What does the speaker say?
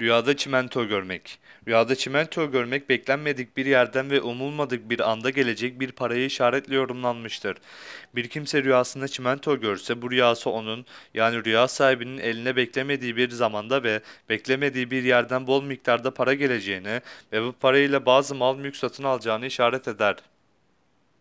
Rüyada çimento görmek. Rüyada çimento görmek beklenmedik bir yerden ve umulmadık bir anda gelecek bir parayı işaretle yorumlanmıştır. Bir kimse rüyasında çimento görse bu rüyası onun yani rüya sahibinin eline beklemediği bir zamanda ve beklemediği bir yerden bol miktarda para geleceğini ve bu parayla bazı mal mülk satın alacağını işaret eder.